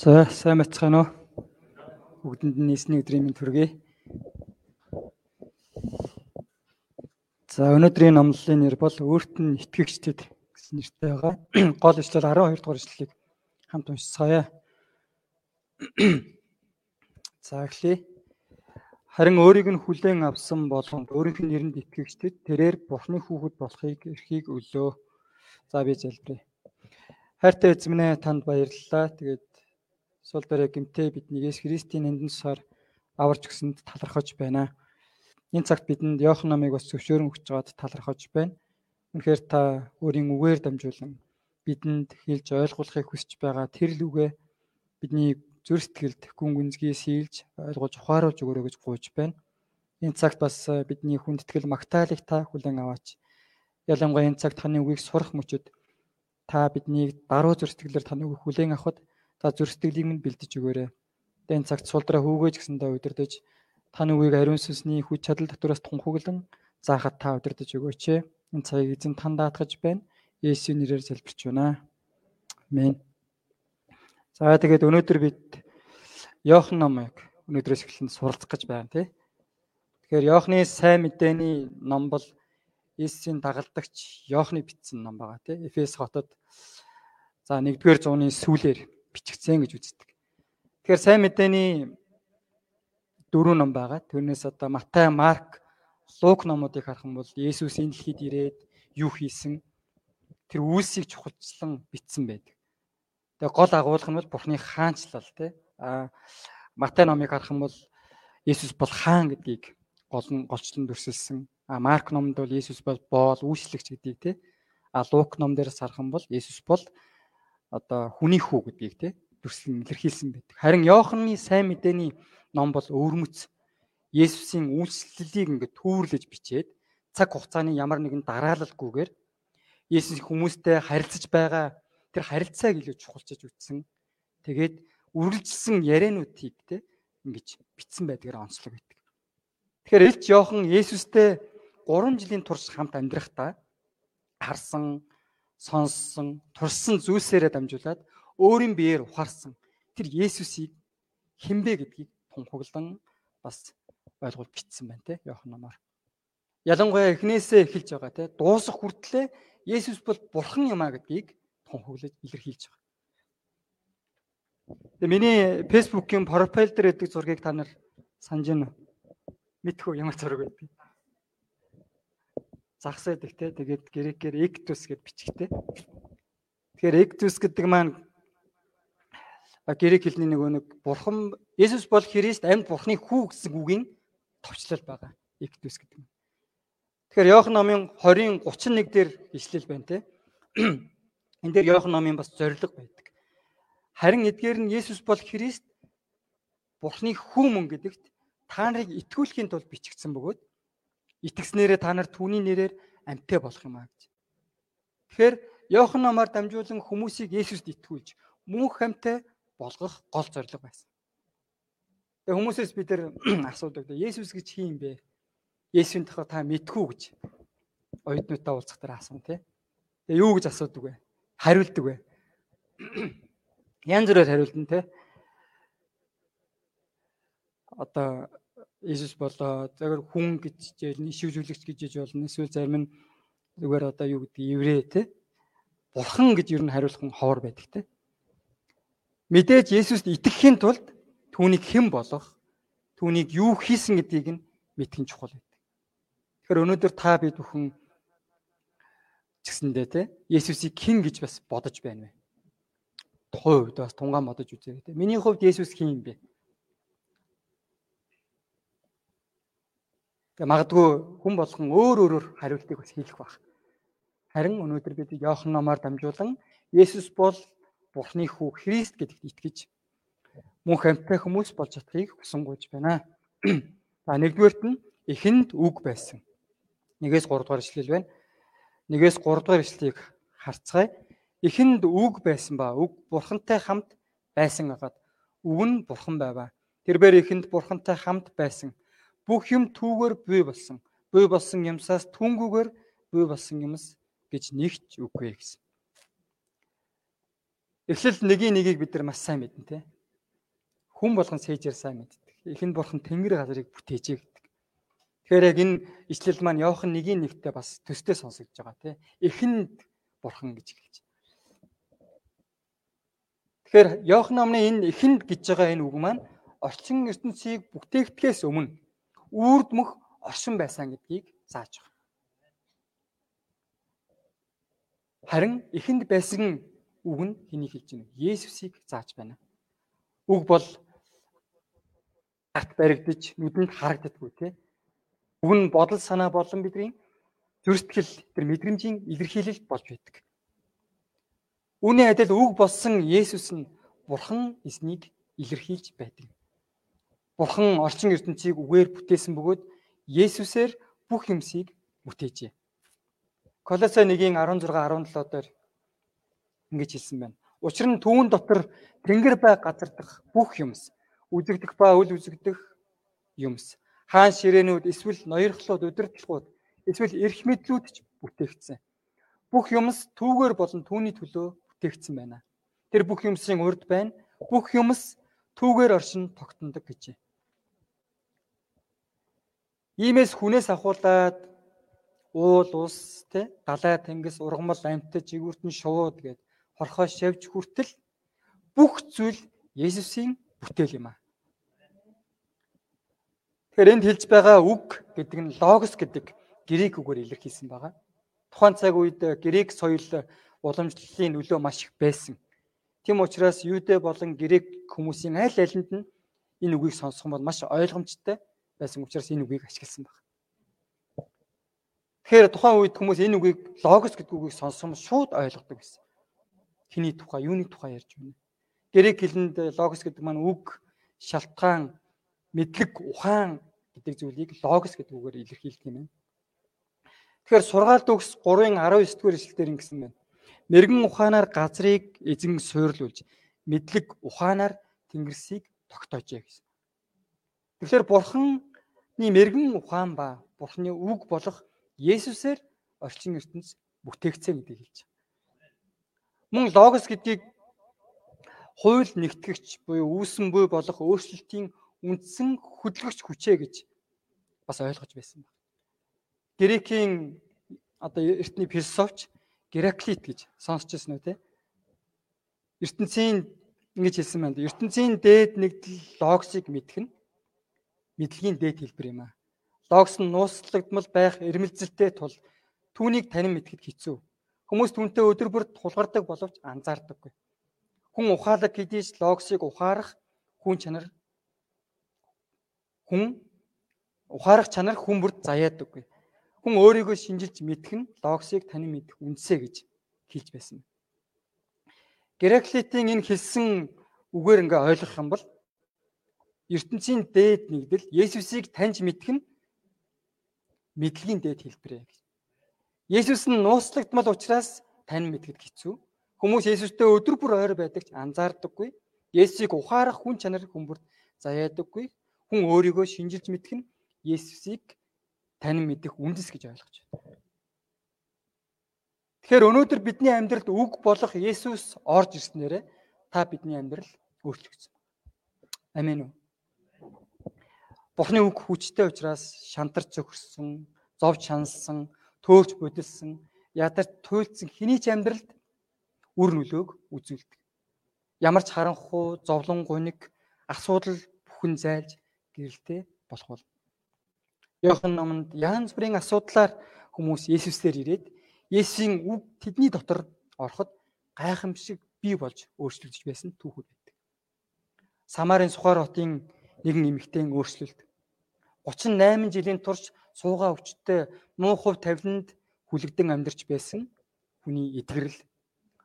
За сайн бацгаана уу? Бүгдэнд нь нийсний өдрийн мэнд хүргэе. За өнөөдрийн номлолын нэр бол өөрт нь итгэгчдэд гэсэн нэртэй байгаа. Гол ишлэл 12 дугаар ишлэлийг хамт уншицгаая. За эхлэе. Харин өөрийг нь хүлээн авсан болгонд өөрийнх нь нэрэнд итгэгчдэд тэрээр Бурхны хүүхэд болохыг эрхийг өглөө. За би залбирая. Хайртай эзэмнээ танд баярлалаа. Тэгээд сул дээрээ гимтэй бидний Есүс Христийн нэрээр сар аварч өгсөнд талархаж байна. Энэ цагт бидэнд Иохан намыг бас зөвшөөрөн өгч байгаад талархаж байна. Үнэхээр та өөрийн үгээр дамжуулан бидэнд хэлж ойлгуулахыг хүсэж байгаа тэр л үгээ бидний зүр сэтгэлд гүн гүнзгий сийлж ойлгож ухааруулж өгөөрэй гэж гуйж байна. Энэ цагт бас бидний хүндэтгэл магтаалык та хүлээн аваач. Ялангуяа энэ цагт таны үгийг сурах мөчөд та биднийг даруй зүр сэтгэлээр таны үгийг хүлээн авахд Та зүр сэтгэлийг минь бэлдэж өгөөрэй. Дэн цагт сулдраа хүүгэж гэсэндээ удирдах таны үеийг ариун сүнсний хүч чадал дотроос тунхаглан заахад та удирдах өгөөч. Энэ цагийг эзэн тань даатгаж байна. Есүсийн нэрээр залбирч байна. Амен. За тэгээд өнөөдөр бид Иохан номыг өнөөдрөөс эхлэн суралцах гэж байна тий. Тэгэхээр Иохны сайн мэдээний ном бол Есүсийн дагалдагч Иохны бичсэн ном байгаа тий. Эфес хотод за 1-р зууны сүүлээр бичигдсэн гэж үздэг. Тэгэхээр сайн мэдээний дөрөв ном байгаа. Тэрнээс одоо Матай, Марк, Лук номуудыг харах юм бол Есүс энэ дэлхийд ирээд юу хийсэн тэр үйлсийг чухалчлан бичсэн байдаг. Тэгээ гол агуулга нь бол Бурхны хаанчлал тий. А Матай номыг харах юм бол Есүс бол хаан гэдгийг гол нь голчлон дүрсэлсэн. А Марк номонд бол Есүс бол боол үйлчлэгч гэдгийг тий. А Лук ном дээрс харах юм бол Есүс бол одоо хүний хүү гэдгийг те дүрслэн илэрхийлсэн байдаг. Харин Иоханны сайн мэдээний ном бол өвөрмөц Есүсийн үйлчлэлийг ингээд түүрлэж бичээд цаг хугацааны ямар нэгэн дараалалгүйгээр Есүс хүмүүстэй харилцаж байгаа тэр харилцааг илүү чухалчиж үтсэн. Тэгээд үргэлжилсэн яриануудыг те ингэж бичсэн байдгаар онцлог байдаг. Тэгэхээр Илч Иохан Есүстэй 3 жилийн турш хамт амьдрахдаа харсан сонссон, турсан зүйлсээрээ дамжуулаад өөрийн биеэр ухаарсан тэр Есүсийг хинбэ гэдгийг тунхаглан бас ойлгуул бичсэн байна те Иохан номоор. Ялангуяа эхнээсээ эхэлж байгаа те дуусах хүртлээр Есүс бол бурхан юм а гэдгийг тунхаглаж илэрхийлж байгаа. Тэгээ миний фэйсбүүкийн профайл дээр өгдөг зургийг та нар санаж байна уу? Мэдхүү ямар зураг байдгийг загсаад их те тэгээд грекээр эктус гэд бичгтэй. Тэгэхээр эктус гэдэг маань грек хэлний нөгөө нэг бурхан Есүс бол Христ амьд бурхны хүү гэсэн үгийн товчлол байгаа. Эктус гэдэг нь. Тэгэхээр Иохан номын 20-ын 31 дээр ишлэл байна те. Энд дээр Иохан номын бас зориг байдаг. Харин эдгээр нь Есүс бол Христ бурхны хүү мөн гэдэгт та нарыг итгүүлэхийн тулд бичигдсэн бөгөөд итгэснээрээ та нар түүний нэрээр амьтаа болох юм аа гэж. Тэгэхээр Иохан номоор дамжуулан хүмүүсийг Есүст итгүүлж мөнх амьтаа болгох гол зорилго байсан. Тэгээ хүмүүсээс бид нар асуудаг. Есүс гэж хин бэ? Есүсийн тухай та мэдхүү гэж оюутнуудаа уулзах дээр асуув тий. Тэгээ юу гэж асуудаг вэ? Хариулдаг вэ? Янз бүрээр хариулна тий. Одоо Иесус болоо зөвхөн хүн гэж жишээлний шивжүүлэгч гэж жиж болно. Эсвэл зарим нь зүгээр одоо юу гэдэг еврей те. Бурхан гэж юу н хариулах нь ховор байдаг те. Мэдээж Есүст итгэхийн тулд түүнийг хэн болох, түүнийг юу хийсэн гэдгийг нь мэдэх нь чухал байдаг. Тэгэхээр өнөөдөр та бид бүхэн чигсэндээ те Есүсийг хэн гэж бас бодож байна вэ? Тухайн үед бас тунгаан бодож үзээрэй те. Миний хувьд Есүс хэн юм бэ? Тэгээ магадгүй хүн болгон өөр өөрөөр хариултыг бас хийх баг. Харин өнөөдөр бид Иохан номоор дамжуулан Есүс бол Бурхны хүү Христ гэдэгт итгэж мөнх амьтаа хүмүүс болж чадахыг хүсэнгуйж байна. За нэгдүгээрт нь эхэнд үг байсан. Нэгээс 3 дугаар ишлэл байна. Нэгээс 3 дугаар ишлэлийг харцгаая. Эхэнд үг байсан ба үг бурхантай хамт байсан агаад үг нь бурхан байваа. Тэрээр эхэнд бурхантай хамт байсан бүх юм түүгээр бий болсон. Бий болсон юмсаас түнгүүгээр бий болсон юмс гэж нэгч үгүй гэсэн. Эхлэл нэгийн нэгийг бид нар маш сайн мэднэ те. Хүн болгон сээжээр сайн мэддэг. Эхэнд бурхан тэнгэр газрыг бүтээжээ гэдэг. Тэгэхээр яг энэ ишлэл маань Иохан нэгийн нэгтээ бас төстэй сонсогдож байгаа те. Эхэнд бурхан гэж хэлж. Тэгэхээр Иохан номны энэ эхэнд гэж байгаа энэ үг маань орчин ертөнцийг бүтээхдгээс өмнө үрд мөх оршин байсан гэдгийг зааж байгаа. Харин эхэнд байсан үг нь хэнийг хэлж байна? Есүсийг зааж байна. Үг бол арт баригдаж нүдэнд харагддаггүй тий. Үг нь бодол санаа болон бидний зүрстгэл тэр мэдрэмжийн илэрхийлэл болж байдаг. Үүний адил үг болсон Есүс нь Бурхан эснийг илэрхийлж байдаг. Бурхан орчин ертөнцийг үгээр бүтээсэн бөгөөд Есүсээр бүх юмсыг бүтээжээ. Колосай 1-ийн 16 17 дээр ингэж хэлсэн байна. Учир нь түүн дотор тэнгэр бай газар дах бүх юмс үзэгдэх ба үл үзэгдэх юмс хаан ширээнүүд эсвэл ноёрхлууд удирдлагууд эсвэл эрх мэдлүүд ч бүтээгдсэн. Бүх юмс түүгээр болон түүний төлөө бүтээгдсэн байна. Тэр бүх юмсын урд байна. Бүх юмс түүгээр оршин тогтнодог гэжээ. Иймээс хүнээс ахуулаад уул ус тэ далай тэнгис ургамал амьтад жигүүртэн шувууд гэд хорхоо шавж хүртэл бүх зүйл Есүсийн бүтээл юм аа. Тэгэхээр энд хэлж байгаа үг гэдэг нь логос гэдэг грек үгээр илэрхийлсэн байгаа. Тухайн цаг үед грек соёл уламжлалын нөлөө маш их байсан. Тийм учраас юудэ болон грек хүмүүсийн аль алинд нь энэ үгийг сонсох нь маш ойлгомжтой байсан учраас энэ үгийг ашигласан байна. Тэгэхээр тухайн үед хүмүүс энэ үгийг логос гэдэг үгийг сонссон шууд ойлгодог байсан хэний тухай, юуны тухай ярьж байна. Грек хэлэнд логос гэдэг маань үг, шалтгаан, мэдлэг, ухаан гэдэг зүйлийг логос гэдэг үгээр илэрхийлдэг юм байна. Тэгэхээр сургаалт өгс 3-ын 19 дугаар эшлэлээр ингэсэн байна. Мэргэн ухаанаар газрыг эзэн суйрлуулж, мэдлэг ухаанаар тэнгэрсийг тогтоожээ гэсэн. Тэгэхээр бурханы мэрэгэн ухаан ба бурханы үг болох Есүсээр орчин ертөнц бүтээгцээ гэдгийг хэлж Мөн логос гэдгийг хууль нэгтгэгч буюу үүсэн буй болох өөрчлөлтийн үндсэн хөдөлгөгч хүчээ гэж бас ойлгож байсан байна. Грекийн одоо эртний философч Гераклит гэж сонсч байсан үү те? ертөнцийн ингэж хэлсэн байна. ертөнцийн дээд нэгдэл логосыг мэдэх нь мэдлэгийн дээд хэлбэр юм аа. Логос нь нууцлагдмал байх эрмэлзэлтэй тул түүнийг танин мэдхэд хэцүү. Хүмүүс түүнтэй өдөр бүр тулгардаг боловч анзаардаггүй. Хүн ухаалаг гэдгийг логосыг ухаарах хүн чанар хүн ухаарах чанар хүн бүрд заяадаггүй. Хүн өөрийгөө шинжилж мэдэх нь логосыг таны мэдэх үндсэ гэж хэлж байсан. Гераклитийн энэ хэлсэн үгээр ингээ ойлгох юм бол ертөнцийн дээд нэгдэл Есүсийг таньж мэдэх нь мэдлэгийн дээд хэлбэрээ гэж. Есүс нь нууцлагдмал учраас тань мэдгэд хэцүү. Хүмүүс Есүстэй өдөр бүр ойр байдаг ч анзаардаггүй. Есүсийг ухаарах хүн чанар хүмүүрт заяадаггүй. Хүн өөрийгөө шинжилж мэдэх нь Есүсийг тань мэдэх үндэс гэж ойлгож байна. Тэгэхээр өнөөдөр бидний амьдралд үг болох Есүс орж ирснээр та бидний амьдрал өөрчлөгдсөн. Амен үү. Бурхны үг хүчтэй учраас шантарч зөхөрсөн, зовж шансан, төөгч бодилсан, ядарч туйлдсан хэний ч амьдралд үр нөлөөг үзүүлдэг. Ямар ч харанхуй, зовлон гуниг, асуудал бүхэн зайлж гэрэлтэй болох бол. Йохан номонд янз бүрийн асуудлаар хүмүүс Есүсээр ирээд Есүсийн үг тэдний дотор ороход гайхамшиг бий болж өөрчлөгдөж байсан түүхүүд байдаг. Самарын Сухаар хотын нэгэн эмэгтэйн өөрчлөлт 38 жилийн турш суугаа өвчтөй муу хувь тавиланд хүлэгдэн амьдарч байсан хүний эдгэрэл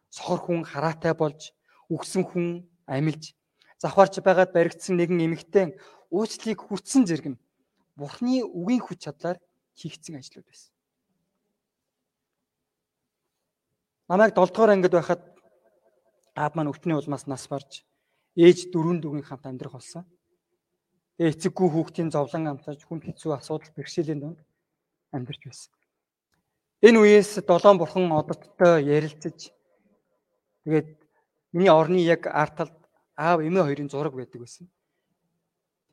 сохор хүн хараатай болж үгсэн хүн амилж завхаарч байгаад баригдсан нэгэн эмэгтэй уучлалыг хүртсэн зэрэг нь Бурхны үгийн хүч чадлаар хийгдсэн ажлууд байсан. Намайг 7 дугаар ангид байхад аав маань өвчний улмаас нас барж ээж дөрөв дүүгийн хамт амьдрах болсон эцэггүй хүүхдийн зовлон амтаж хүн хэцүү асуудал бэрхшээлийн донд амьдарч байсан. Энэ үеэс долоон бурхан одоттой ярилцаж тэгээд миний орны яг арт талд аав эмээ хоёрын зураг байдаг байсан.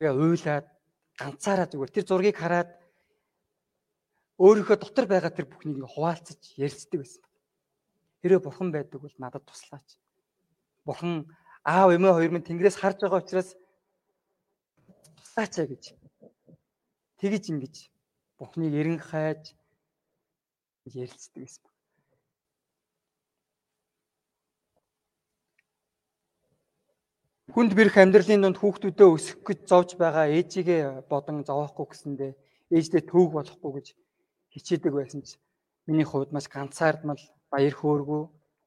Тэгээ уйлаад ганцаараа зүгээр тэр зургийг хараад өөрийнхөө дотор байгаа тэр бүхнийг хуваалцаж ярилцдаг байсан. Хэрвээ бурхан байдаг бол надад туслаач. Бурхан аав эмээ хоёр минь тэнгэрээс харж байгаа учраас туслаач гэж. Тэгэж ингэж Бурхныг эрен хайж ярилцдаг байсан. Хүнд бэрх амьдралын донд хүүхдүүдээ өсгөх гэж зовж байгаа ээжигээ бодон зовоохгүй гэсэндээ ээждээ төвөг болохгүй гэж хичээдэг байсан ч миний хувьд маш ганцаардмал баяр хөөргөө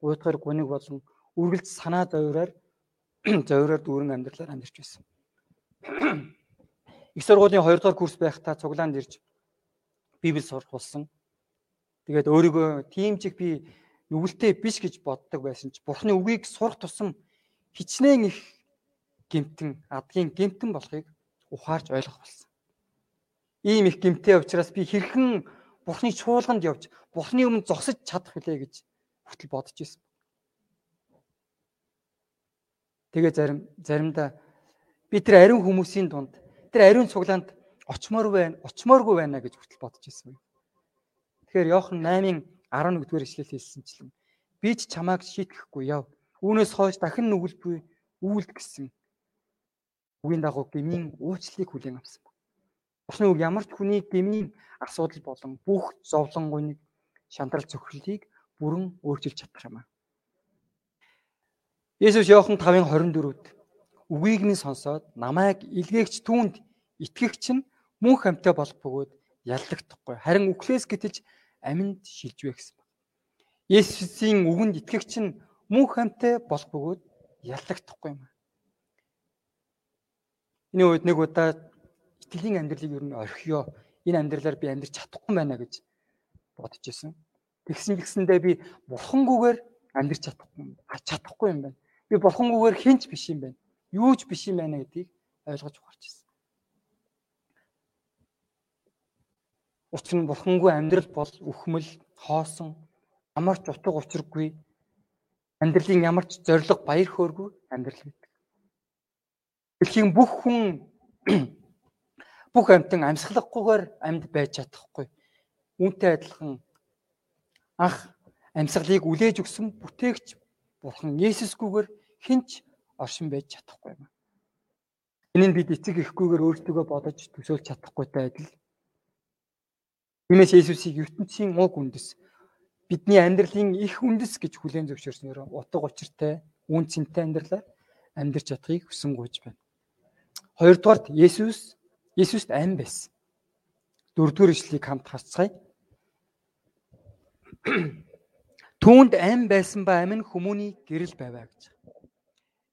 уйтгар гуниг болон үргэлж санаа зовроор зовроор дүүрэн амьдралаар амьдарч байсан. Их сургуулийн 2 дугаар курс байхдаа цуглаанд ирж Библи сурах болсон. Тэгээд өөрийгөө тийм чиг би нүгэлтэй биш гэж боддог байсан ч Бурхны үгийг сурах тусам хичнээн их гимтэн адгийн гимтэн болохыг ухаарч ойлгох болсон. Ийм их гимтэй учраас би хэрхэн Бурхны чуулганд явж Бурхны өмнө зогсож чадах вүлээ гэж хүртэл бодож ирсэн. Тэгээ зарим заримдаа би тэр ариун хүмүүсийн дунд тэр ариун цуглаанд очмоор байна, очмооргүй байна гэж хүртэл бодож ирсэн. Тэгэхээр Иохан 8-ын 11-р ишлэл хэлсэнчлэн би ч чамааг шийтгэхгүй яв. Үүнээс хойш дахин нүгэлгүй үүлд гэсэн үгийн дагуу гмийн уучлалыг хүлээн авсан. Бусны үг ямар ч хүний гмийн асуудал болон бүх зовлонгойныг шантрал зөвхөлийг бүрэн өөрчилж чадах юм аа. Есүс Иохан 5:24-д үгийг минь сонсоод намайг илгээгч түүнд итгэгч нь мөн хамтаа болох бөгөөд яллагдахгүй. Харин үхлээс гэтэж аминд шилжвэ гэсэн байна. Есүсийн үгэнд итгэгч нь мөн хамтаа болох бөгөөд яллагдахгүй юм. Энэ үед нэг удаа итгэлийн амьдралыг ер нь орхиё. Энэ амьдралаар би амьдрч чадахгүй байна гэж бодож исэн. Тэгсэн гисэндээ би бурхангүйгээр амьдрч чадахгүй чадахгүй юм байна. Би бурхангүйгээр хинч биш юм байна. Юу ч биш юм байна гэдгийг ойлгож ухаарч ирсэн. Учир нь бурхангүй амьдрал бол үхмэл, хоосон, ямар ч утга учиргүй амьдралын ямар ч зориг баяр хөөргүй амьдрал гэдэг. Дэлхийн бүх хүн бүх амьтан амьсгалахгүйгээр амьд байж чадахгүй. Үүнтэй адилхан анх амьсгалыг үлээж өгсөн бүтээгч бурхан Есүсгүйгээр хинч оршин байж чадахгүй юм. Энийг бид эцэг ихгүйгээр өөртөө бодож төсөөлж чадахгүйтай адил Тиймээс Есүсийг ертөнцийн уг үндэс бидний амьдралын их үндэс гэж хүлээн зөвшөөрснөөр утга учиртай үн цэнтэй амьдралаар амьдрч чадахыг хүсэн гуйж байна. Хоёрдугаарт Есүс Есүст ам байсан. Дөрөвдүгээр ишлэгийг хамт харцгаая. Түүнд ам байсан ба ам нь хүмүүний гэрэл байваа гэж.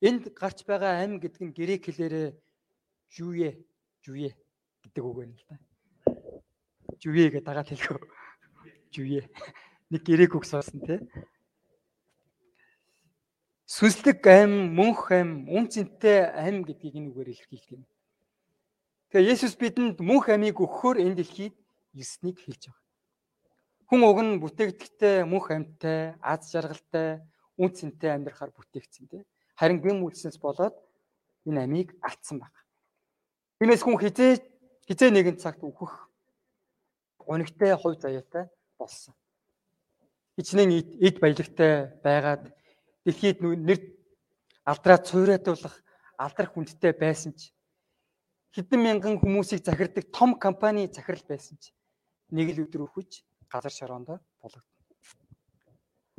Энд гарч байгаа ам гэдэг нь грек хэлээрээ жуе жуе гэдэг үг байна л да жувье гэдэг дагаад хэлэхөө. Жувье. Нэг гэрэг үг суусан тий. Сүнслэг ам, мөнх ам, үнцэнтэй ам гэдгийг энэ үгээр илэрхийлдэг юм. Тэгээ Есүс бидэнд мөнх амийг өгөхөөр энэ дэлхийд ирснийг хэлж байгаа. Хүн уг нь бүтээгдэхтэй мөнх амьтай, аз жаргалтай, үнцэнтэй амьдрахаар бүтээгдсэн тий. Харин гэм үлснээс болоод энэ амийг алдсан баг. Тиймээс хүн хизээ хизээ нэгэн цагт үхэх гонигтай хувь заяатай болсон. Хичнээн эд баялагтай байгаад дэлхийд нэр алдраа цуйраатуулах алдрах хүндтэй байсан ч хэдэн мянган хүмүүсийг захирдаг том компани захирал байсан ч нэг л өдөр өхөж газар шороонд булагдана.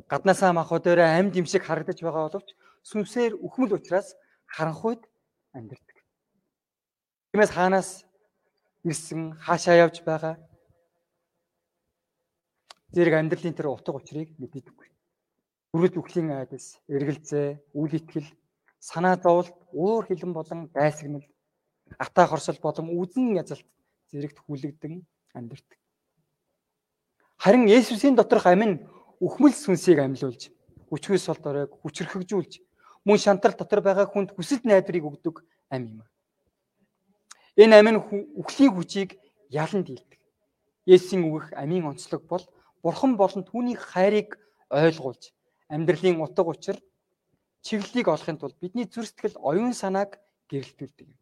Гаднаасаа махуудаараа амьд юм шиг харагдаж байгаа боловч сүнсээр үхмэл учраас харанхуйд амьдардаг. Тиймээс хаанаас ирсэн хаашаа явж байгаа зэрэг амьдралын тэр утга учирыг мэддэггүй. Бүрэл бүхлийн айдас, эргэлзээ, үйл итгэл, санаа зовлт, уур хилэн болон дайсагнал, атаа хорсол болон үзэн язалт зэрэгт хүлэгдэн амьдардаг. Харин Есүсийн доторх амин үхмэл сүнсийг амьлуулж, хүчгүй сул доройг хүчрхэгжүүлж, мөн шантрал дотор байгаа хүнд хүсэл найдварыг өгдөг ам юм. Энэ амин үхлийн хүчийг ялан дийлдэг. Есүсийн үгэх амийн онцлог бол Бурхан болон түүний хайрыг ойлгуулж амьдралын утга учир чиглэлийг олохын тулд бидний зүрх сэтгэл оюун санааг гэрэлтүүлдэг юм.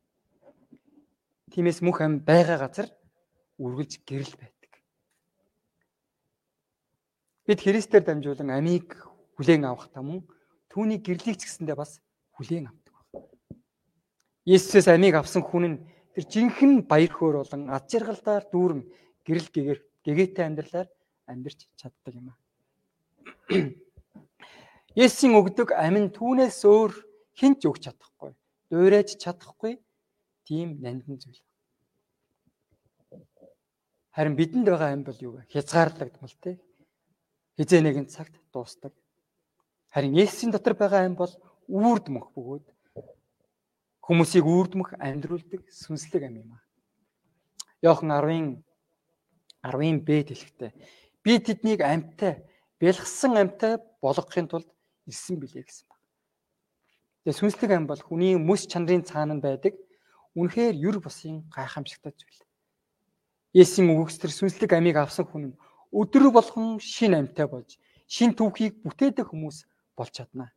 Тиймээс мөнх ам байгаа газар үргэлж гэрэл байдаг. Бид Христээр дамжуулан амийг хүлээн авах тамун түүний гэрлийг ч гэсэндээ бас хүлээн авдаг. Есүсээс амийг авсан хүн нь тэр жинхэнэ баяр хөөр болон ад жаргалдаар дүүрэн гэрэл гэгээр гэгээтэй амьдралаар амьдарч чаддаг юм аа. Есүсийн өгдөг амин түүнээс өөр хэн ч өгч чадахгүй. Дуурайж чадахгүй тийм нандин зүйл. Харин бидэнд байгаа ам бол юу вэ? Хязгаарлагдмал те. Хизээ нэгэн цагт дуустдаг. Харин Есүсийн дотор байгаа ам бол үрдмөх бөгөөд хүмүүсийг үрдмөх амьдруулдаг сүнслэг ам юм аа. Йохан 10-ын 10-ын Б дэлхтэй. Би тэднийг амьтай, бэлгсэн амьтай болгохын тулд ирсэн билээ гэсэн баг. Тэгээ сүнслэг ам бол хүний мэс чанарын цаана байдаг үнэхээр юр бусын гайхамшигтай зүйл. Есүсийн үгс төр сүнслэг амийг авсан хүн өдөр болгон шин амьтай болж шин түүхийг бүтээдэг хүмүүс болж чадна.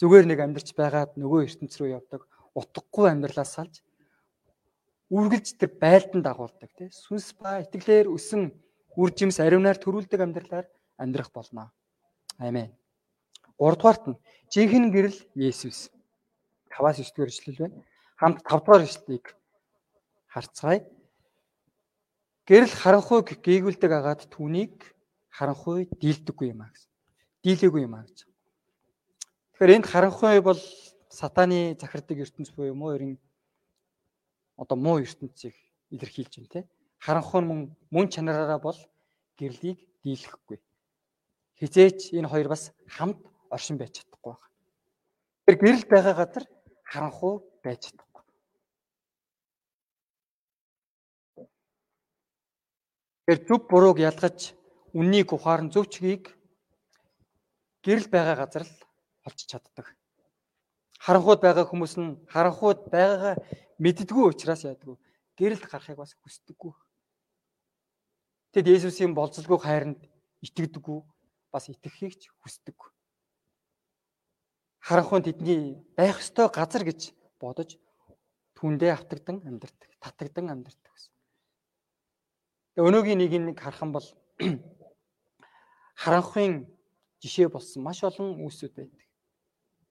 Зүгээр нэг амьдарч байгаад нөгөө ертөнц рүү явдаг утгагүй амьдралаас салж үргэлж тэр байлдан дагуулдаг тий сүнс ба итгэлээр өсөн үр жимс ариунаар төрүүлдэг амьдралаар амьдрах болно. Амен. 3 дугаарт нь жинхэнэ гэрэл Есүс. 5-аас 9 дугаар ишлэл байна. Хамт 5 дугаар ишлэлийг харцгаая. Гэрэл харанхуйг гээгүүлдэг агаад түүнийг харанхуй дийлдэггүй юм а гэсэн. Дийлээгүй юм а гэж. Тэгэхээр энд харанхуй бол сатаны захирдаг ертөнц буюу муу ерин одоо муу ертөнцийг илэрхийлж байна те. Харанхуй мөн мөн чанараараа бол гэрлийг дийлэхгүй. Хизээч энэ хоёр бас хамт оршин байж чадахгүй байна. Тэр гэрэл байгаа газар харанхуй байж чадахгүй. Тэр зөв бурууг ялгаж үннийг ухаан зөв чгийг гэрэл байгаа газар л олж чаддаг. Харанхуйд байгаа хүмүүс нь харанхуйд байгаагаа мэддгүү учраас яадаг. Гэрэлд гарахыг бас хүсдэггүй. Тэд Есүсийн болцолгүй хайранд итгэдэггүй бас итгэхийг ч хүсдэггүй харанхуй тэдний байх ёстой газар гэж бодож түндээ автагдан амьдардаг, татагдан амьдардаг гэсэн. Өнөөгийн нэг нэг харах юм бол харанхуйн жишээ болсон маш олон үүсүүд байдаг.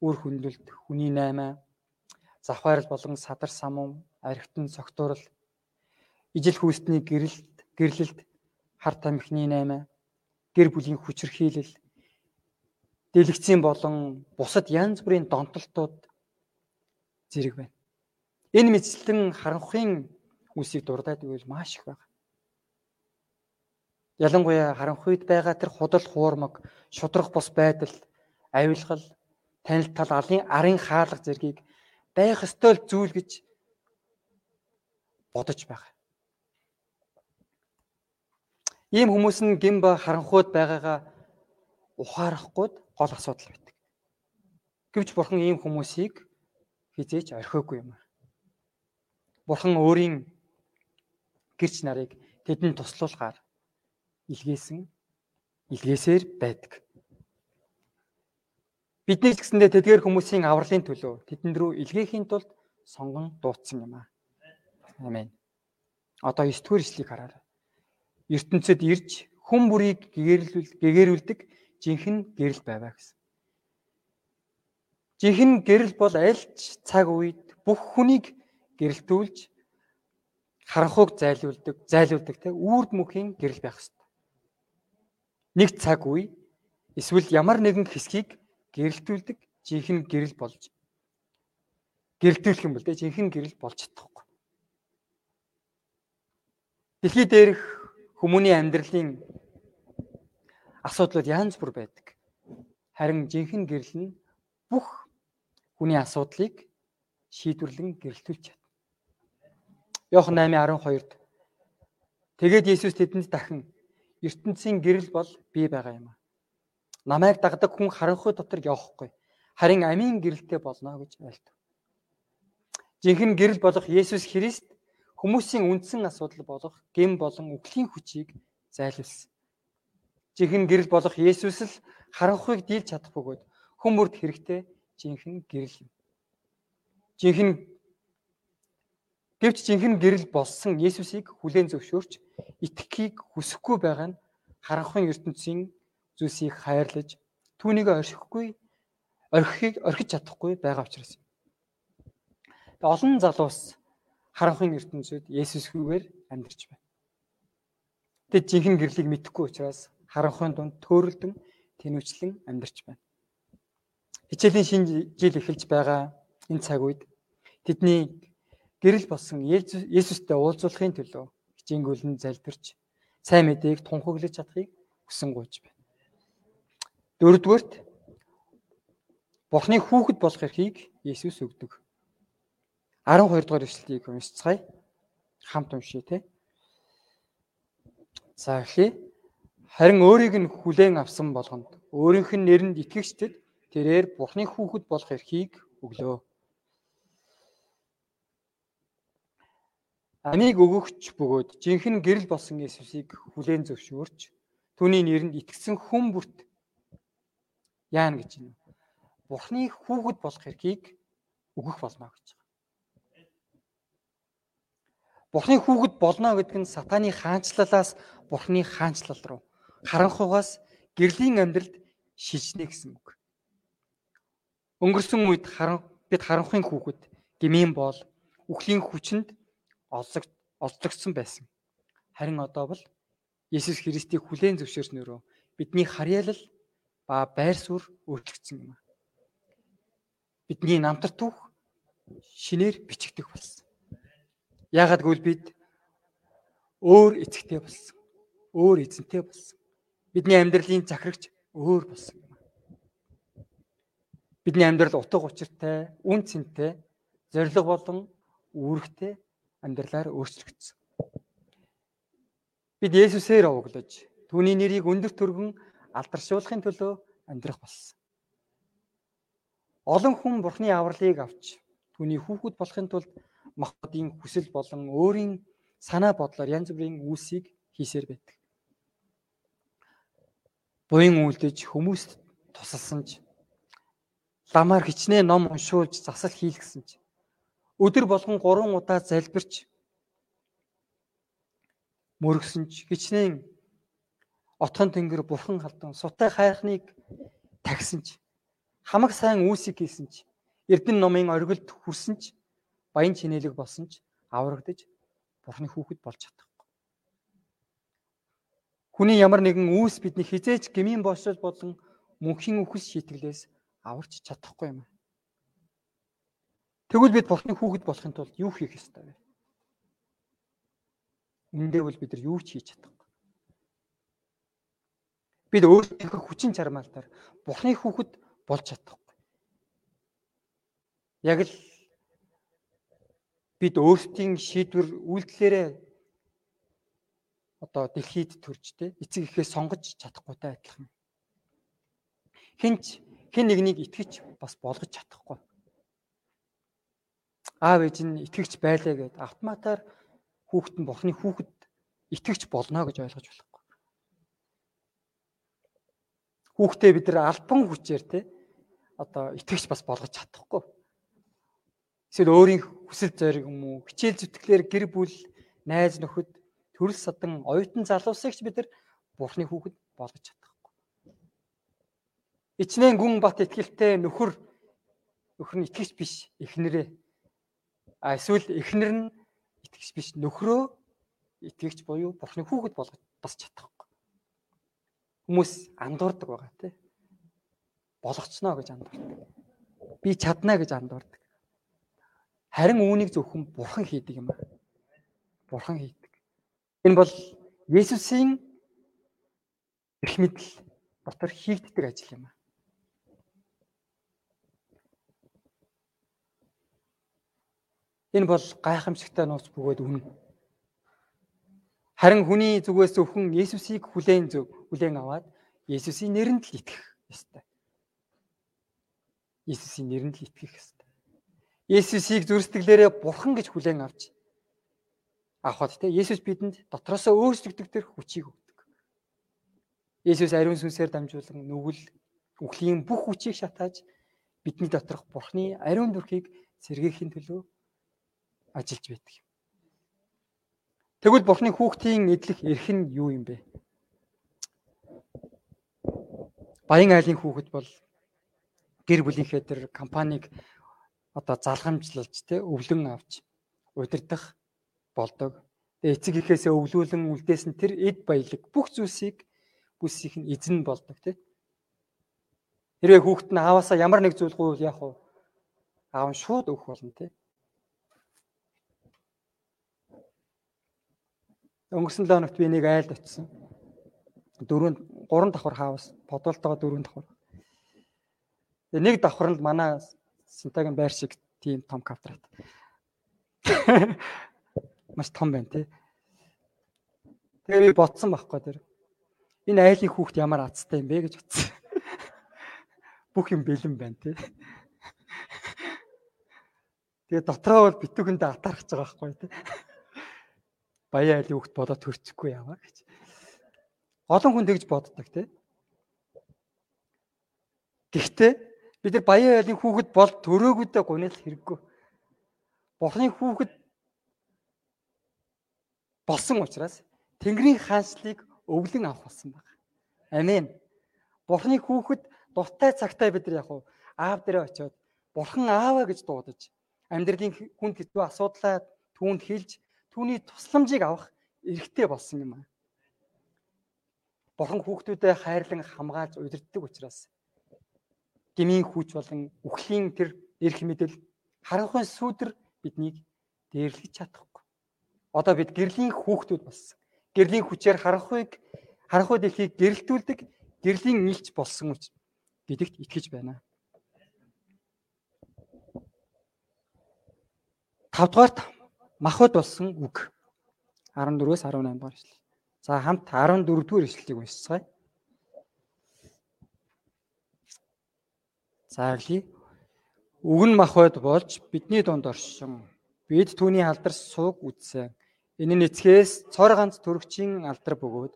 Үр хөндлөлт, хүний наймаа, завхаарл болон садар самун, архитан цогтуурал, ижил хүүсний гэрэлт, гэрлэлт, хар тамхины наймаа, гэр бүлийн хүчрхийлэл, дэлгэцийн болон бусад янз бүрийн донтолтууд зэрэг байна. Энэ мэдлэн харанхуйн үсийг дурдаад ивэл маш их байна. Ялангуяа харанхуйд байгаа тэр худал хуурмаг, шудрах бус байдал, авилгал, танил тал алын арын хаалга зэргийг байх ёстой зүйл гэж бодож байгаа. Ийм хүмүүс нь гимба харанхуйд байгаагаа ухаарахгүй гол асуудал байдаг. Гэвч бурхан ийм хүмүүсийг хизээч орхиогүй юм. Бурхан өөрийн гэрч нарыг тэдэнд туслуулахаар илгээсэн илгээсээр байдаг. Бидний ч гэсэндээ тэдгээр хүмүүсийн авралын төлөө тэдэнд рүү илгээхийн тулд сонгон дуудсан юм аа. Амен. Одоо 9 дугаар ишлэгийг хараарай. ертөнцид ирж хүн бүрийг гэгэрүүлдэг гэгэрүүлдэг жинхэнэ гэрэл байваа гэсэн. Жинхэнэ гэрэл бол аль ч цаг үед бүх хүнийг гэрэлтүүлж харанхуйг зайлуулдаг, зайлуулдаг те үрд мөхийн гэрэл байх хэрэгтэй. Нэг цаг үе эсвэл ямар нэгэн хэсгийг гэрэлтүүлдэг жинхэнэ гэрэл болж гэрэлтүүлэх юм бол те жинхэнэ гэрэл болж чадахгүй. Дэлхий дээрх хүмүүний амьдралын асуудлууд янз бүр байдаг. Харин жинхэнэ гэрэл нь бүх хүний асуудлыг шийдвэрлэн гэрэлтүүлж чадна. Йохан 8:12-д Тэгээд Есүс тэдэнд дахин ертөнцийн гэрэл бол би байгаа юм аа. Намайг дагдаг хүн харанхуй дотор явахгүй. Харин амийн гэрэлтэй болно гэж айлтав. Жинхэнэ гэрэл болох Есүс Христ хүмүүсийн үндсэн асуудал болох гэм болон үхлийн хүчийг зайлуулсан. Жинхэнэ гэрэл болох Есүс л харанхуйг дийлж чадах бөгөөд хүмүүрд хэрэгтэй жинхэнэ гэрэл юм. Жинхэнэ гэвч жинхэнэ гэрэл болсон Есүсийг хүлээн зөвшөөрч итгэхийг хүсэхгүй байгаа нь харанхуй ертөнцийн зүйлсийг хайрлаж түүнийг оршихгүй орхихыг орхиж чадахгүй байгаа учраас юм. Тэгээ олон залуус харанхуй ертөнцид Есүсгүйгээр амьдарч байна. Тэд жинхэнэ гэрлийг мэдэхгүй учраас харанхуйн дунд төөрөлдөн тэнүүчлэн амьдарч байна. Хичээлийн шинэ жил эхэлж байгаа энэ цаг үед тэдний гэрэл болсон Есүстэй уулзуулахын төлөө хичээнгүйлэн залбирч сайн мэдээг тунхаглаж чадахыг хүсэн гуйж байна. Дөрөвдүгээрт Бурхны хүүхэд болох эрхийг Есүс өгдөг. 12 дугаар эшлэлийг уншицгаая. Хамт уншъя те. За эхлэе. Харин өөрийг нь хүлээн авсан болгонд өөрийнх нь нэрэнд итгэгчдэд тэрээр Бурхны хүүхэд болох эрхийг өглөө. Амийг өгөгч бөгөөд жинхэнэ гэрэл болсон Есүсийг хүлээн зөвшөөрч түүний нэрэнд итгэсэн хүн бүрт яана гэж байна. Бурхны хүүхэд болох эрхийг өгөх болно гэж байна. Бурхны хүүхэд болно гэдэг нь сатаны хаанчлалаас Бурхны хаанчлал руу харанхуйгаас гэрлийн амьдралд шилжнэ гэсэн үг. Өнгөрсөн үед харан бид харанхуйн хүүхэд гмийн бол үхлийн хүчинд олзогдсон байсан. Харин одоо бол Есүс Христийг хүлээн зөвшөөрснөөрөө бидний харьяалал ба байр суурь өөрчлөгдсөн юм. Бидний намтар түүх шинээр бичигдэх болсон. Яагаад гэвэл бид өөр эцэгтэй болсон. Өөр эзэнтэй болсон. Бидний амьдралын захирагч өөр болсон юм. Бидний амьдрал утга учиртай, үн цэнтэй, зориг болон үүрэгтэй амьдралаар өөрчлөгдсөн. Бид Есүсээр овоглож, түүний нэрийг өндөр түргэн алдаршуулахын төлөө амьдрах болсон. Олон хүн Бурхны авралыг авч түүний хүүхэд болохын тулд махбодын хүсэл болон өөрийн санаа бодлоор янз бүрийн үйлсийг хийсээр байдаг. Буян үйлдэж хүмүүст тусалсан ч ламаар хичнээн ном уншуулж засал хийлгсэн ч өдөр болгон 3 удаа залбирч мөргсөн ч хичнээн отхон тэнгэр бурхан халдан сутай хайхныг тагсан ч хамаг сайн үүсийг хийсэн ч Эрдэнэ номын оргилд хүрсэн ч баян чинэлэг болсон ч аврагдаж Бурхны хүүхэд болж чадахгүй. Хүний ямар нэгэн үүс бидний хизээч гмийн болшол болон мөнхийн үхэл шийтгэлээс аварч чадахгүй юм. Тэгвэл бид Бурхны хүүхэд болохын тулд юу хийх ёстой вэ? Үндэ бол бид нар юу ч хийж чадахгүй. Бид өөрсдийнхөө хүчин чармаалтаар Бурхны хүүхэд болж чадахгүй. Яг л бид өөрсдийн шийдвэр үйлдэлээрээ одоо дэлхийд төржтэй эцэг ихээ сонгож чадахгүйтай адилхан. Хинч хэн нэгнийг итгэж бас болгож чадахгүй. Аав ээж нь итгэгч байлаа гэд автоматар хүүхэд нь бурхны хүүхэд итгэгч болно гэж ойлгож болохгүй. Хүүхдээ бид нар альбан хүчээр те одоо итгэгч бас болгож чадахгүй Эсвэл өөрийн хүсэл зориг юм уу, хичээл зүтгэлээр гэр бүл, найз нөхөд, төрөл садан, оюутан залуусыг ч бид нар Бурхны хүүхэд болгож чадахгүй. Ичнэн гүн бат итгэлтэй нөхөр нөхөр нь итгэж биш эхнэрээ. А эсвэл эхнэр нь итгэж биш нөхрөө итгэгч буюу Бурхны хүүхэд болгож бас чадахгүй. Хүмүүс андуурдаг байгаа тий. Болгоцноо гэж андуурдаг. Би чадна гэж андуурдаг. Харин үүнийг зөвхөн бурхан хийдэг юм аа. Бурхан хийдэг. Энэ бол Есүсийн эрх мэдэл дотор хийгддэг ажил юм аа. Энэ бол гайхамшигтай нууц бөгөөд үнэн. Харин хүний зүгээс зөвхөн Есүсийг хүлээн зөв хүлээн аваад Есүсийн нэрэнд л итгэх ёстой. Есүсийн нэрэнд л итгэх ёстой. Есүсийг зүрстгэлээрээ бурхан гэж хүлээн авч авахд те Есүс бидэнд дотроосоо өөрчлөгдөх төр хүчийг өгдөг. Есүс ариун сүнсээр дамжуулан нүгэл үхлийн бүх хүчийг шатааж бидний доторх бурхны ариун дүрхийг сэргээхийн төлөө ажиллаж байдаг юм. Тэгвэл бурхны хүүхдийн эдлэх эрх нь юу юм бэ? Баян айлын хүүхэд бол гэр бүлийнхээ тэр компанийг одоо залгамжлалж те өвлөн авч удирдах болдог. Тэгээ эцэг ихээсээ өвлүүлэн үлдээсэн тэр эд баялаг бүх зүйлсийг бүсих нь эзэн болдог те. Хэрвээ хүүхэд нь ааваасаа ямар нэг зүйл гуйвал яах вэ? Аав нь шууд өгөх болно те. Өнгөрсөн 7 хоногт би нэг айлд очсон. Дөрөв гурван давхар хаавас, бодолтойгоо дөрөв давхар. Тэгээ нэг давхар нь манай Синтагийн байр шиг тийм том квадрат. Маш том байна тий. Тэгээ би ботсон байхгүй тэр. Энэ айлын хүүхд ямар азтай юм бэ гэж бодсон. Бүх юм бэлэн байна тий. Тэгээ дотроо бол битүүхэндээ атархаж байгаа байхгүй тий. Баян айлын хүүхд болоод төрчихгүй яваа гэж. Олон хүн тэгж боддог тий. Гэхдээ Бид нар баян айлын хүүхэд бол төрөөгүйдээ гунил хэрэггүй. Бурхны хүүхэд болсон учраас Тэнгэрийн хаанчлыг өвлөн авах болсон байна. Амен. Бурхны хүүхэд дуртай цагтаа бид нар яг аав дээрээ очиод Бурхан ааваа гэж дуудаж амьдралын хүнд хэцүү асуудлаа түүнд хэлж түүний тусламжийг авах эрхтэй болсон юм аа. Бурхан хүүхдүүдэд хайрлан хамгаалж удирддаг учраас гмийн хүч болон үхлийн тэр эрх мэдэл харанхуй сүудэр биднийг дээрлэж чадахгүй. Одоо бид гэрлийн хүүхдүүд болсон. Гэрлийн хүчээр харанхуйг харанхуй дэлхийг гэрэлтүүлдэг гэрлийн илч болсон учраас бидэгт итгэж байна. 5 дугаарт махад болсон үг 14-өөс 18 дугаар эшлэл. За хамт 14 дугаар эшлэлийг уншицгаая. Зааглий. Үг нь махбод болж бидний дунд оршин. Бид түүний алдар сууг үтсэн. Энэ нь эцгээс цор ганц төрөгчийн алдар бөгөөд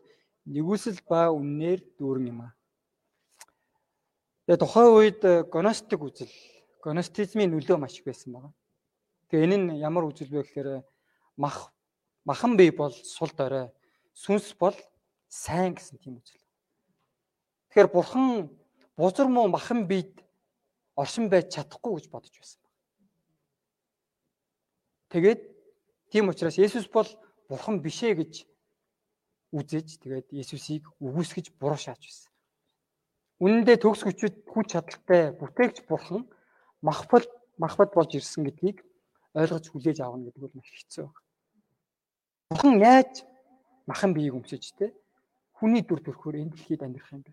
нэгүсэл ба үннээр дүүрэн юм а. Тэгээ тухайн үед гностик үзэл, гностизмын нөлөө маш их байсан байна. Тэгээ энэ нь ямар үзэл вэ гэхээр мах махан бие бол сул дорой, сүнс бол сайн гэсэн тийм үзэл. Тэгэхээр бурхан бузар муу махан биед оршин байж чадахгүй гэж бодож байсан баг. Тэгээд тийм учраас Есүс бол бурхан бишээ гэж үзэж тэгээд Есүсийг үгүйсгэж буруу шааж байсан. Үнэн дээр төгс хүчит хүч чадалтай бүтээгч бурхан махбат махбат болж ирсэн гэдгийг ойлгож хүлээж авна гэдэг бол маш хэцүү байна. Бурхан яаж махан биеийг өмсөж те хүний дүр төрхөөр энэ дэлхийд амьдрах юм бэ?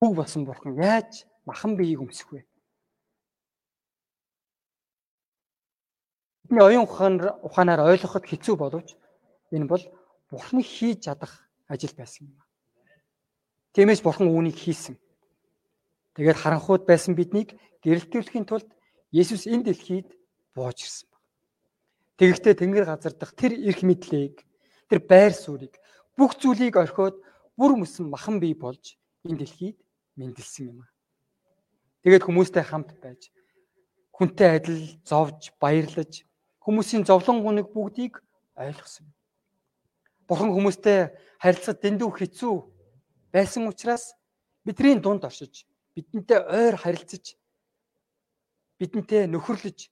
Үг басан бурхан яаж махан биеийг өмсөх вэ? Бидний оюун ухаанаар ухаанаар ойлгоход хэцүү боловч энэ бол бурхны хийж чадах ажил байсан юм. Тиймээс бурхан үүнийг хийсэн. Тэгээд харанхууд байсан биднийг гэрэлтүүлэхийн тулд Есүс энэ дэлхийд бууж ирсэн баг. Тэгэхдээ Тэнгэр газар дах тэр эрх мэдлийг, тэр байр суурийг, бүх зүйлийг орхиод бүр мөсөн махан бий болж энэ дэлхийд мэндэлсэн юм аа. Тэгээд хүмүүстэй хамт байж хүнтэй адил зовж баярлаж хүмүүсийн зовлон гуниг бүгдийг ойлгосон. Бурхан хүмүүстэй харилцах дэндүү хэцүү байсан учраас бидний дунд оршиж бидэнтэй ойр харилцаж бидэнтэй нөхөрлөж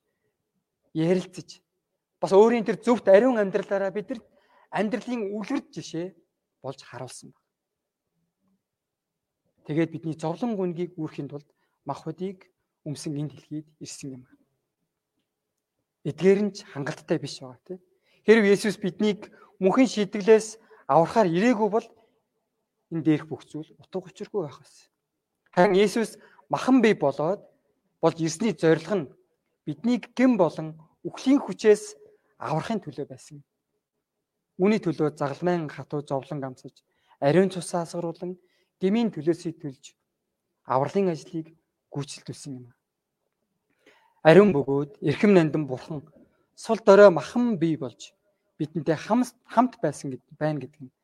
ярилцаж бас өөрийн тэр зөвхт ариун амьдралаараа бидэрт амьдралын үлгэр жишээ болж харуулсан байна. Тэгээд бидний зовлон гүнгийг үүрхийн тулд махбодыг өмсөн энэ дэлхийд ирсэн юм. Эдгээр нь ч хангалттай биш байгаа тийм. Хэрв Есүс биднийг мөнхийн шийтгэлээс аврахаар ирээгүй бол энэ дээрх бүх зүйл утга учиргүй байх байсан. Харин Есүс махан бий болоод болж ирсний зорилго нь биднийг гэм болон үхлийн хүчээс аврахын төлөө байсан. Үүний төлөө загалмайн хатуу зовлон амсаж, ариун цусаа асгаруулan гмийн төлөөсөө төлж авралын ажлыг гүйцэлдүүлсэн юм. Ариун бөгөөд эрхэм нандин бурхан сул дорой махан бий болж бидэнтэй хамт байсан байна гэдэг нь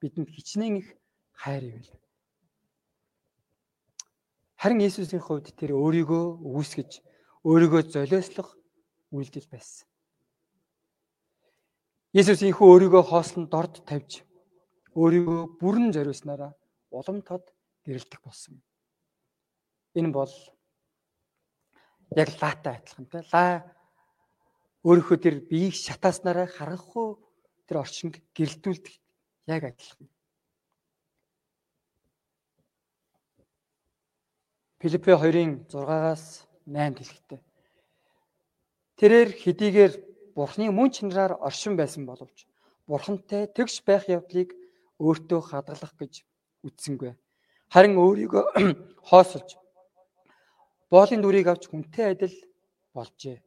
бидэнд хичнээн их хайр ивэл. Харин Есүсийн хувьд тэр өөрийгөө үүсгэж, өөрийгөө золиослох үйлдэл байсан. Есүс инхүү өөрийгөө хоосон дорд тавьж өөрийгөө бүрэн зориулснараа улам тод гэрэлтэх болсон. Энэ бол яг лаатай адилхан те. Лаа өөрийнхөө тэр биеийг шатааснараа харахгүй тэр орчинд гэрэлтүүлдэг яг адилхан. Филиппе 2-ын 6-аас 8 хэлэхдээ Тэрээр хэдийгээр Бурхны мөн чанараар оршин байсан боловч Бурхантай тэгш байх явдлыг өөртөө хадгалах гэж үтсэнгүй. Харин өөрийгөө хоосолж боолын дүрийг авч хүнтэй адил болжээ.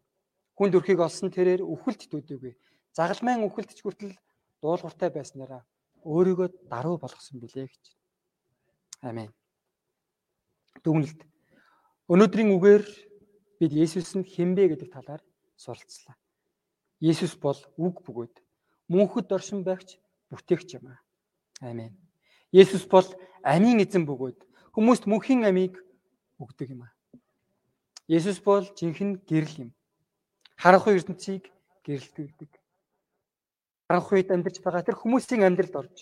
Хүнд өрхийг олсон тэрээр үхэлд төдөөгүй. Загалмайн үхэлдч хүртэл дуулууртай байснараа өөрийгөө даруй болгосон билээ гэж. Амен. Дүгнэлт. Өнөөдрийн үгээр бид Есүс нь хинбэ гэдэг талаар суралцлаа. Есүс бол үг бөгөөд мөнхөд оршин байгч бүтээгч юм аа. Амен. Есүс бол амийн эзэн бөгөөд хүмүүст мөнхийн амийг өгдөг юм аа. Есүс бол жинхэнэ гэрэл юм. Харанхуй ертөнцийг гэрэлтүүлдэг. Харанхуйд амьдарч байгаа тэр хүмүүсийн амьдралд орж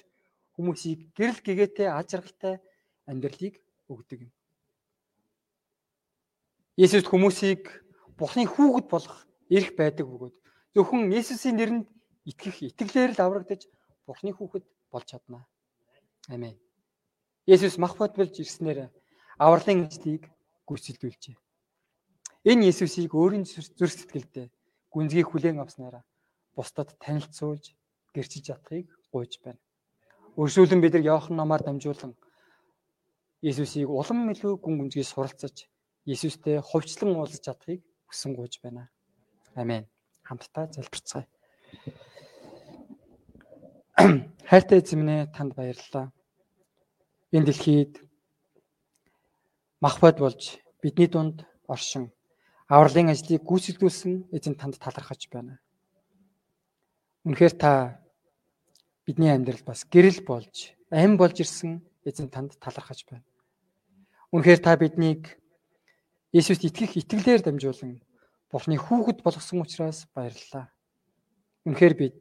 хүмүүсийг гэрэл гэгээтэй аж аргалтай амьдралыг өгдөг юм. Есүс хүмүүсийг Бурхны хүүхэд болгох эрх байдаг бөгөөд зөвхөн Есүсийн нэрэнд итгэх итгэлээр л аврагдаж Бурхны хүүхэд болж чадна. Амен. Есүс мах бод болж ирснээр авралын ажлыг гүйцэлдүүлжээ. Энэ Есүсийг өөрийн зүрх сэтгэлдээ гүнзгий хүлээн авснараа бусдад танилцуулж гэрчиж чадахыг гуйж байна. Өршүүлэн бид нар Иохан номоор дамжуулан Есүсийг улам илүү гүн гүнзгий суралцаж Есүстэй хувьчлан уулзах чадахыг хүсэн гуйж байна. Амен. Хамтдаа залбирцгаая. Хайртай эзэмнээ танд баярлалаа. Энэ дэлхийд махбод болж бидний дунд оршин авралын ажлыг гүйцэтгүүлсэн эзэн танд талархаж байна. Үнэхээр та бидний амьдрал бас гэрэл болж, ам болж ирсэн эзэн танд талархаж байна. Үнэхээр та биднийг Есүст итгэх итгэлээр дамжуулан Бурхны хүүхэд болгосон учраас баярлалаа. Үнэхээр бид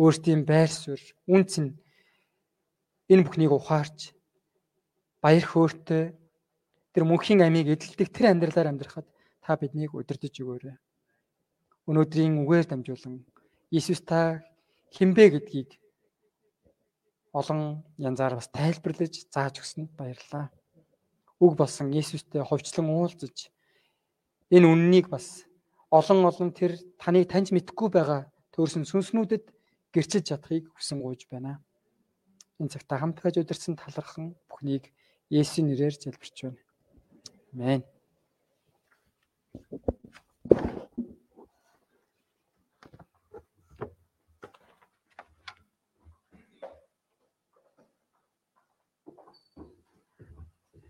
өөрсдийн байр суурь, үнц нь энэ бүхнийг ухаарч баяр хөөртэй тэр мөнхийн амийг эдэлдэг тэр амьдралаар амьдрахад та биднийг удирдах өгөөрэй. Өнөөдрийн үгээр дамжуулан Иесус та хинбэ гэдгийг олон янзаар бас тайлбарлаж зааж өгсөнд баярлалаа үг болсон Есүстэй ховчлон уулзаж энэ үннийг бас олон олон тэр таныг таньж мэдхгүй байгаа төрсөн сүнснүүдэд гэрчилж чадахыг хүсэн гуйж байна. Энэ цагта хамт байж удирсан талархан бүхнийг Есүсийн нэрээр залбирч байна. Амен.